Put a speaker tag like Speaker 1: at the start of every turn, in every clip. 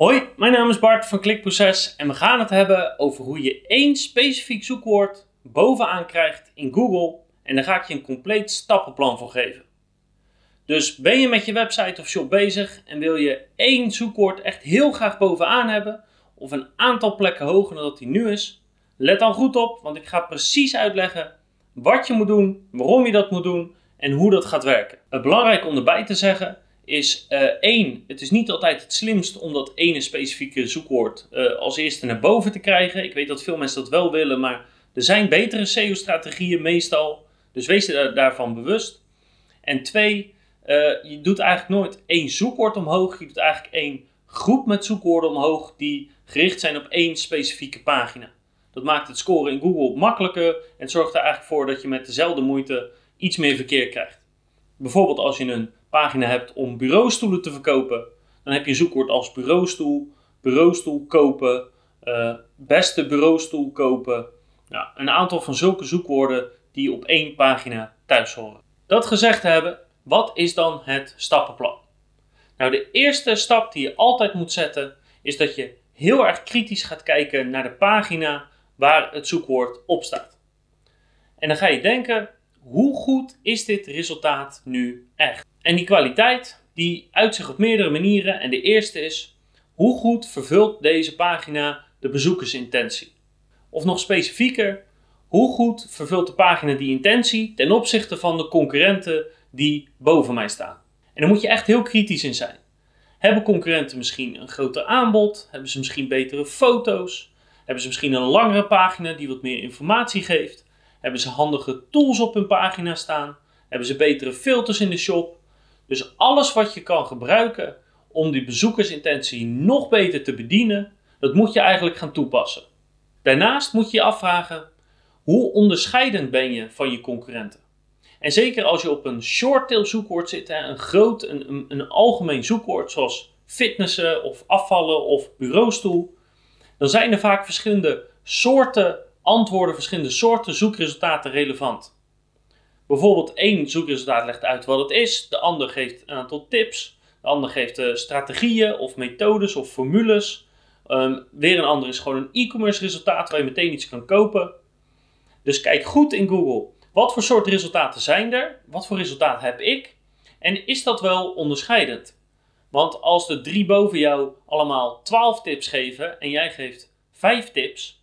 Speaker 1: Hoi, mijn naam is Bart van Klikproces en we gaan het hebben over hoe je één specifiek zoekwoord bovenaan krijgt in Google en daar ga ik je een compleet stappenplan voor geven. Dus ben je met je website of shop bezig en wil je één zoekwoord echt heel graag bovenaan hebben of een aantal plekken hoger dan dat die nu is, let dan goed op, want ik ga precies uitleggen wat je moet doen, waarom je dat moet doen en hoe dat gaat werken. Het belangrijk om erbij te zeggen is uh, één, het is niet altijd het slimst om dat ene specifieke zoekwoord uh, als eerste naar boven te krijgen. Ik weet dat veel mensen dat wel willen, maar er zijn betere SEO-strategieën meestal. Dus wees je daarvan bewust. En twee, uh, je doet eigenlijk nooit één zoekwoord omhoog. Je doet eigenlijk één groep met zoekwoorden omhoog die gericht zijn op één specifieke pagina. Dat maakt het scoren in Google makkelijker en zorgt er eigenlijk voor dat je met dezelfde moeite iets meer verkeer krijgt. Bijvoorbeeld als je een pagina hebt om bureaustoelen te verkopen, dan heb je een zoekwoord als bureaustoel, bureaustoel kopen, uh, beste bureaustoel kopen. Nou, een aantal van zulke zoekwoorden die op één pagina thuis horen. Dat gezegd hebben, wat is dan het stappenplan? Nou, de eerste stap die je altijd moet zetten is dat je heel erg kritisch gaat kijken naar de pagina waar het zoekwoord op staat. En dan ga je denken, hoe goed is dit resultaat nu echt? En die kwaliteit, die uit zich op meerdere manieren. En de eerste is, hoe goed vervult deze pagina de bezoekersintentie? Of nog specifieker, hoe goed vervult de pagina die intentie ten opzichte van de concurrenten die boven mij staan? En daar moet je echt heel kritisch in zijn. Hebben concurrenten misschien een groter aanbod? Hebben ze misschien betere foto's? Hebben ze misschien een langere pagina die wat meer informatie geeft? Hebben ze handige tools op hun pagina staan? Hebben ze betere filters in de shop? Dus alles wat je kan gebruiken om die bezoekersintentie nog beter te bedienen, dat moet je eigenlijk gaan toepassen. Daarnaast moet je je afvragen, hoe onderscheidend ben je van je concurrenten? En zeker als je op een short-tail zoekwoord zit, een groot, een, een, een algemeen zoekwoord zoals fitnessen of afvallen of bureaustoel, dan zijn er vaak verschillende soorten antwoorden, verschillende soorten zoekresultaten relevant. Bijvoorbeeld één zoekresultaat legt uit wat het is, de ander geeft een aantal tips, de ander geeft uh, strategieën of methodes of formules. Um, weer een ander is gewoon een e-commerce resultaat waar je meteen iets kan kopen. Dus kijk goed in Google. Wat voor soort resultaten zijn er? Wat voor resultaat heb ik? En is dat wel onderscheidend? Want als de drie boven jou allemaal 12 tips geven en jij geeft 5 tips,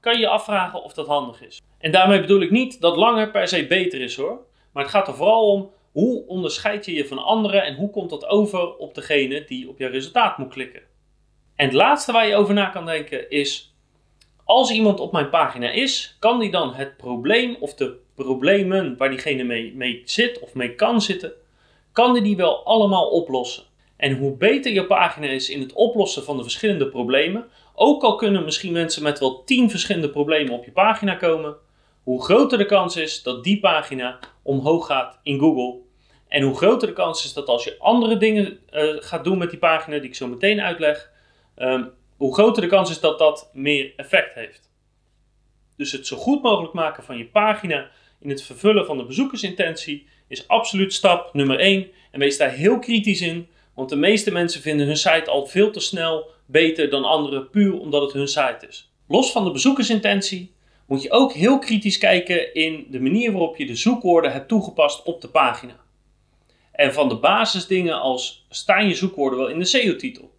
Speaker 1: kan je afvragen of dat handig is. En daarmee bedoel ik niet dat langer per se beter is hoor. Maar het gaat er vooral om hoe onderscheid je je van anderen en hoe komt dat over op degene die op je resultaat moet klikken. En het laatste waar je over na kan denken is: als iemand op mijn pagina is, kan die dan het probleem of de problemen waar diegene mee, mee zit of mee kan zitten, kan die die wel allemaal oplossen? En hoe beter je pagina is in het oplossen van de verschillende problemen, ook al kunnen misschien mensen met wel 10 verschillende problemen op je pagina komen, hoe groter de kans is dat die pagina omhoog gaat in Google. En hoe groter de kans is dat als je andere dingen uh, gaat doen met die pagina, die ik zo meteen uitleg, um, hoe groter de kans is dat dat meer effect heeft. Dus het zo goed mogelijk maken van je pagina in het vervullen van de bezoekersintentie is absoluut stap nummer 1. En wees daar heel kritisch in, want de meeste mensen vinden hun site al veel te snel beter dan anderen, puur omdat het hun site is. Los van de bezoekersintentie moet je ook heel kritisch kijken in de manier waarop je de zoekwoorden hebt toegepast op de pagina. En van de basisdingen als staan je zoekwoorden wel in de SEO-titel?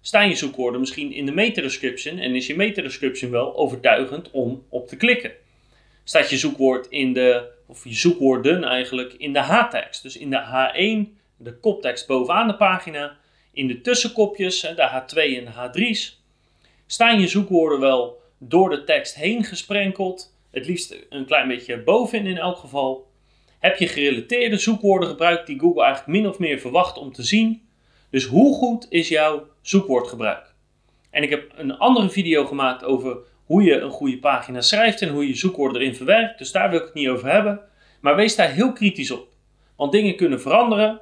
Speaker 1: Staan je zoekwoorden misschien in de meta-description en is je meta-description wel overtuigend om op te klikken? Staat je zoekwoord in de, of je zoekwoorden eigenlijk, in de H-tekst, dus in de H1, de koptekst bovenaan de pagina, in de tussenkopjes, de H2 en de H3's? Staan je zoekwoorden wel door de tekst heen gesprenkeld. Het liefst een klein beetje bovenin in elk geval. Heb je gerelateerde zoekwoorden gebruikt die Google eigenlijk min of meer verwacht om te zien? Dus hoe goed is jouw zoekwoordgebruik? En ik heb een andere video gemaakt over hoe je een goede pagina schrijft en hoe je zoekwoorden erin verwerkt. Dus daar wil ik het niet over hebben. Maar wees daar heel kritisch op. Want dingen kunnen veranderen.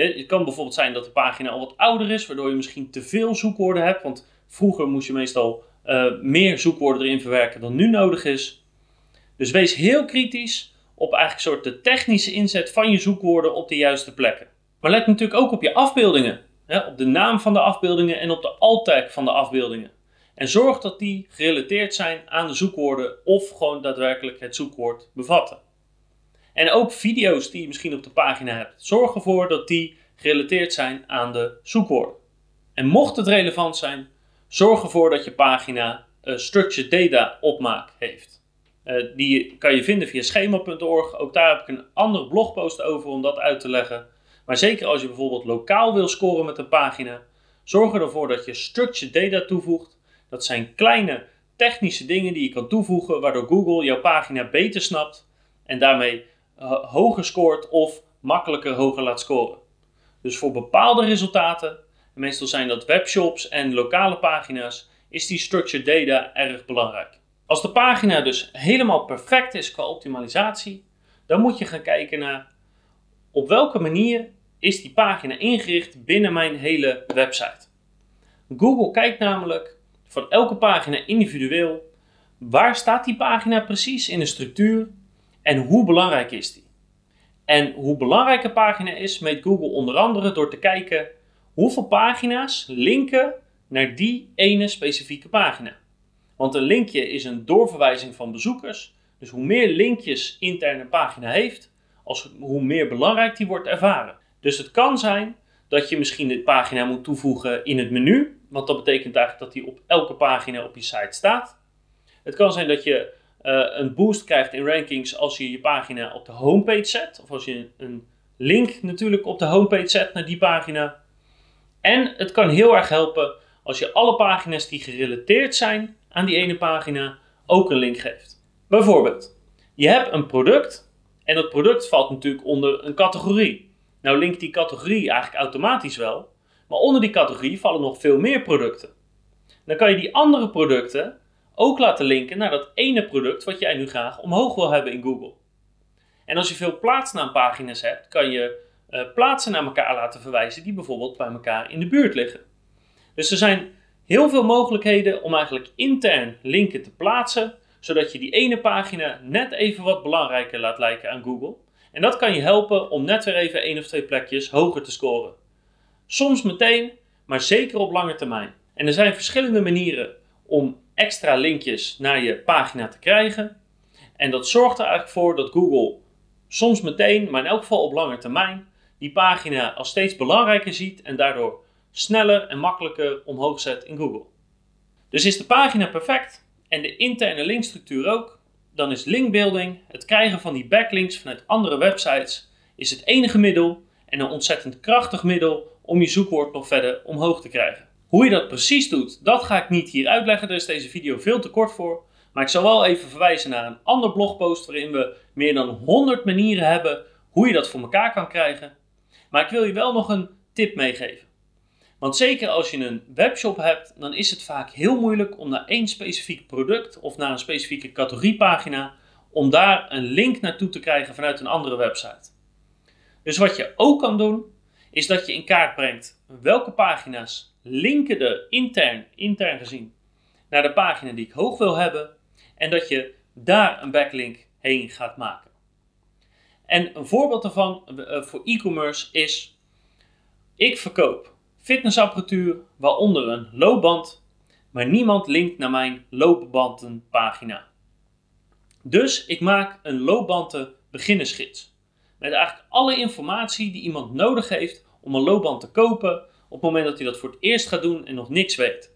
Speaker 1: Het kan bijvoorbeeld zijn dat de pagina al wat ouder is, waardoor je misschien te veel zoekwoorden hebt. Want vroeger moest je meestal uh, meer zoekwoorden erin verwerken dan nu nodig is. Dus wees heel kritisch op eigenlijk soort de technische inzet van je zoekwoorden op de juiste plekken. Maar let natuurlijk ook op je afbeeldingen. hè, op de naam van de afbeeldingen en op de alt-tag van de afbeeldingen. En zorg dat die gerelateerd zijn aan de zoekwoorden of gewoon daadwerkelijk het zoekwoord bevatten. En ook video's die je misschien op de pagina hebt, zorg ervoor dat die gerelateerd zijn aan de zoekwoorden. En mocht het relevant zijn, zorg ervoor dat je pagina uh, structured data opmaak heeft. Uh, die kan je vinden via schema.org. Ook daar heb ik een andere blogpost over om dat uit te leggen. Maar zeker als je bijvoorbeeld lokaal wil scoren met een pagina, zorg ervoor dat je structured data toevoegt. Dat zijn kleine technische dingen die je kan toevoegen, waardoor Google jouw pagina beter snapt en daarmee uh, hoger scoort of makkelijker hoger laat scoren. Dus voor bepaalde resultaten, meestal zijn dat webshops en lokale pagina's, is die structured data erg belangrijk. Als de pagina dus helemaal perfect is qua optimalisatie, dan moet je gaan kijken naar op welke manier is die pagina ingericht binnen mijn hele website. Google kijkt namelijk van elke pagina individueel waar staat die pagina precies in de structuur en hoe belangrijk is die. En hoe belangrijk een pagina is, meet Google onder andere door te kijken hoeveel pagina's linken naar die ene specifieke pagina. Want een linkje is een doorverwijzing van bezoekers. Dus hoe meer linkjes interne pagina heeft, als, hoe meer belangrijk die wordt ervaren. Dus het kan zijn dat je misschien de pagina moet toevoegen in het menu. Want dat betekent eigenlijk dat die op elke pagina op je site staat. Het kan zijn dat je een boost krijgt in rankings als je je pagina op de homepage zet. Of als je een link natuurlijk op de homepage zet naar die pagina. En het kan heel erg helpen als je alle pagina's die gerelateerd zijn aan die ene pagina ook een link geeft. Bijvoorbeeld, je hebt een product en dat product valt natuurlijk onder een categorie. Nou linkt die categorie eigenlijk automatisch wel, maar onder die categorie vallen nog veel meer producten. Dan kan je die andere producten ook laten linken naar dat ene product wat jij nu graag omhoog wil hebben in Google. En als je veel plaatsnaampagina's hebt, kan je uh, plaatsen naar elkaar laten verwijzen die bijvoorbeeld bij elkaar in de buurt liggen. Dus er zijn heel veel mogelijkheden om eigenlijk intern linken te plaatsen, zodat je die ene pagina net even wat belangrijker laat lijken aan Google. En dat kan je helpen om net weer even één of twee plekjes hoger te scoren. Soms meteen, maar zeker op lange termijn. En er zijn verschillende manieren om extra linkjes naar je pagina te krijgen. En dat zorgt er eigenlijk voor dat Google soms meteen, maar in elk geval op lange termijn, die pagina als steeds belangrijker ziet en daardoor sneller en makkelijker omhoog zet in Google. Dus is de pagina perfect en de interne linkstructuur ook, dan is linkbuilding, het krijgen van die backlinks vanuit andere websites, is het enige middel en een ontzettend krachtig middel om je zoekwoord nog verder omhoog te krijgen. Hoe je dat precies doet, dat ga ik niet hier uitleggen, daar is deze video veel te kort voor. Maar ik zal wel even verwijzen naar een ander blogpost waarin we meer dan 100 manieren hebben hoe je dat voor elkaar kan krijgen. Maar ik wil je wel nog een tip meegeven. Want zeker als je een webshop hebt, dan is het vaak heel moeilijk om naar één specifiek product of naar een specifieke categoriepagina, om daar een link naartoe te krijgen vanuit een andere website. Dus wat je ook kan doen, is dat je in kaart brengt welke pagina's linken er intern, intern gezien, naar de pagina die ik hoog wil hebben en dat je daar een backlink heen gaat maken. En een voorbeeld daarvan eh, voor e-commerce is: ik verkoop fitnessapparatuur, waaronder een loopband, maar niemand linkt naar mijn loopbandenpagina. Dus ik maak een loopbanden beginnersgids. Met eigenlijk alle informatie die iemand nodig heeft om een loopband te kopen op het moment dat hij dat voor het eerst gaat doen en nog niks weet.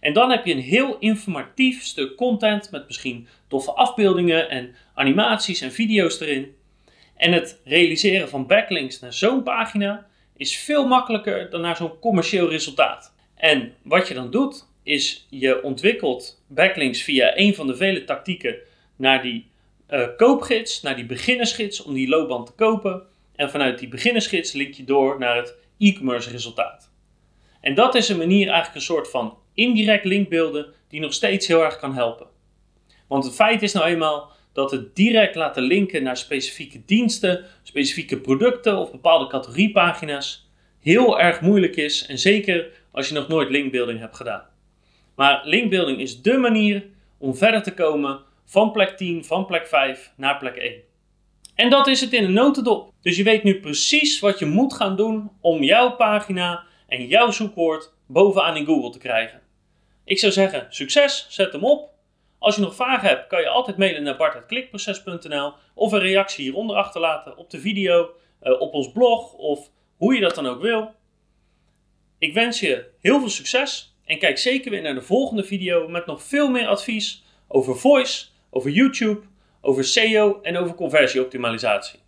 Speaker 1: En dan heb je een heel informatief stuk content met misschien toffe afbeeldingen en animaties en video's erin. En het realiseren van backlinks naar zo'n pagina is veel makkelijker dan naar zo'n commercieel resultaat. En wat je dan doet, is je ontwikkelt backlinks via een van de vele tactieken naar die uh, koopgids, naar die beginnersgids om die loopband te kopen. En vanuit die beginnersgids link je door naar het e-commerce resultaat. En dat is een manier eigenlijk een soort van indirect linkbeelden die nog steeds heel erg kan helpen. Want het feit is nou eenmaal dat het direct laten linken naar specifieke diensten, specifieke producten of bepaalde categoriepagina's heel erg moeilijk is. En zeker als je nog nooit linkbuilding hebt gedaan. Maar linkbuilding is dé manier om verder te komen van plek 10, van plek 5 naar plek 1. En dat is het in een notendop. Dus je weet nu precies wat je moet gaan doen om jouw pagina en jouw zoekwoord bovenaan in Google te krijgen. Ik zou zeggen, succes, zet hem op. Als je nog vragen hebt, kan je altijd mailen naar bart.klikproces.nl of een reactie hieronder achterlaten op de video, eh, op ons blog of hoe je dat dan ook wil. Ik wens je heel veel succes en kijk zeker weer naar de volgende video met nog veel meer advies over voice, over YouTube, over SEO en over conversieoptimalisatie.